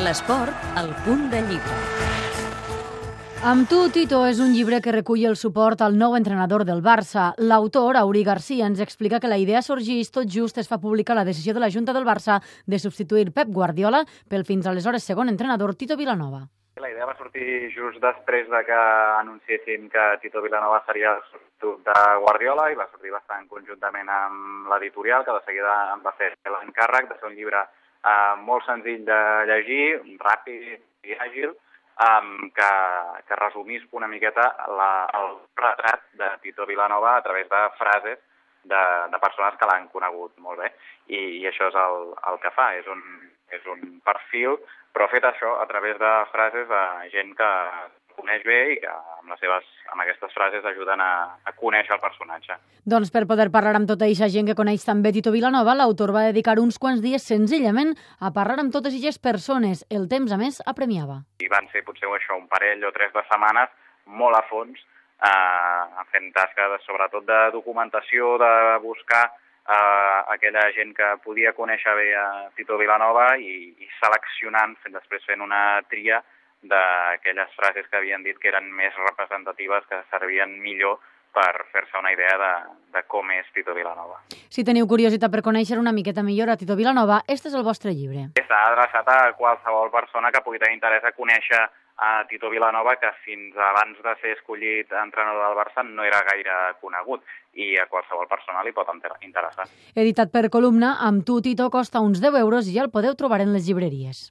L'esport, al punt de llibre. Amb tu, Tito, és un llibre que recull el suport al nou entrenador del Barça. L'autor, Auri Garcia, ens explica que la idea sorgeix tot just es fa publicar la decisió de la Junta del Barça de substituir Pep Guardiola pel fins aleshores segon entrenador Tito Vilanova. La idea va sortir just després de que anunciessin que Tito Vilanova seria el substitut de Guardiola i va sortir bastant conjuntament amb l'editorial, que de seguida em va fer l'encàrrec de fer un llibre eh, molt senzill de llegir, ràpid i àgil, um, que, que resumís una miqueta la, el retrat de Tito Vilanova a través de frases de, de persones que l'han conegut molt bé. I, i això és el, el que fa, és un, és un perfil, però fet això a través de frases de gent que coneix bé i que amb, les seves, amb aquestes frases ajuden a, a conèixer el personatge. Doncs per poder parlar amb tota aquesta gent que coneix també Tito Vilanova, l'autor va dedicar uns quants dies senzillament a parlar amb totes aquestes persones. El temps, a més, apremiava. I van ser potser això un parell o tres de setmanes molt a fons, eh, fent tasques sobretot de documentació, de buscar eh, aquella gent que podia conèixer bé a Tito Vilanova i, i seleccionant, fent, després fent una tria d'aquelles frases que havien dit que eren més representatives, que servien millor per fer-se una idea de, de com és Tito Vilanova. Si teniu curiositat per conèixer una miqueta millor a Tito Vilanova, este és el vostre llibre. Està adreçat a qualsevol persona que pugui tenir interès a conèixer a Tito Vilanova, que fins abans de ser escollit entrenador del Barça no era gaire conegut i a qualsevol persona li pot interessar. Editat per columna, amb tu, Tito, costa uns 10 euros i ja el podeu trobar en les llibreries.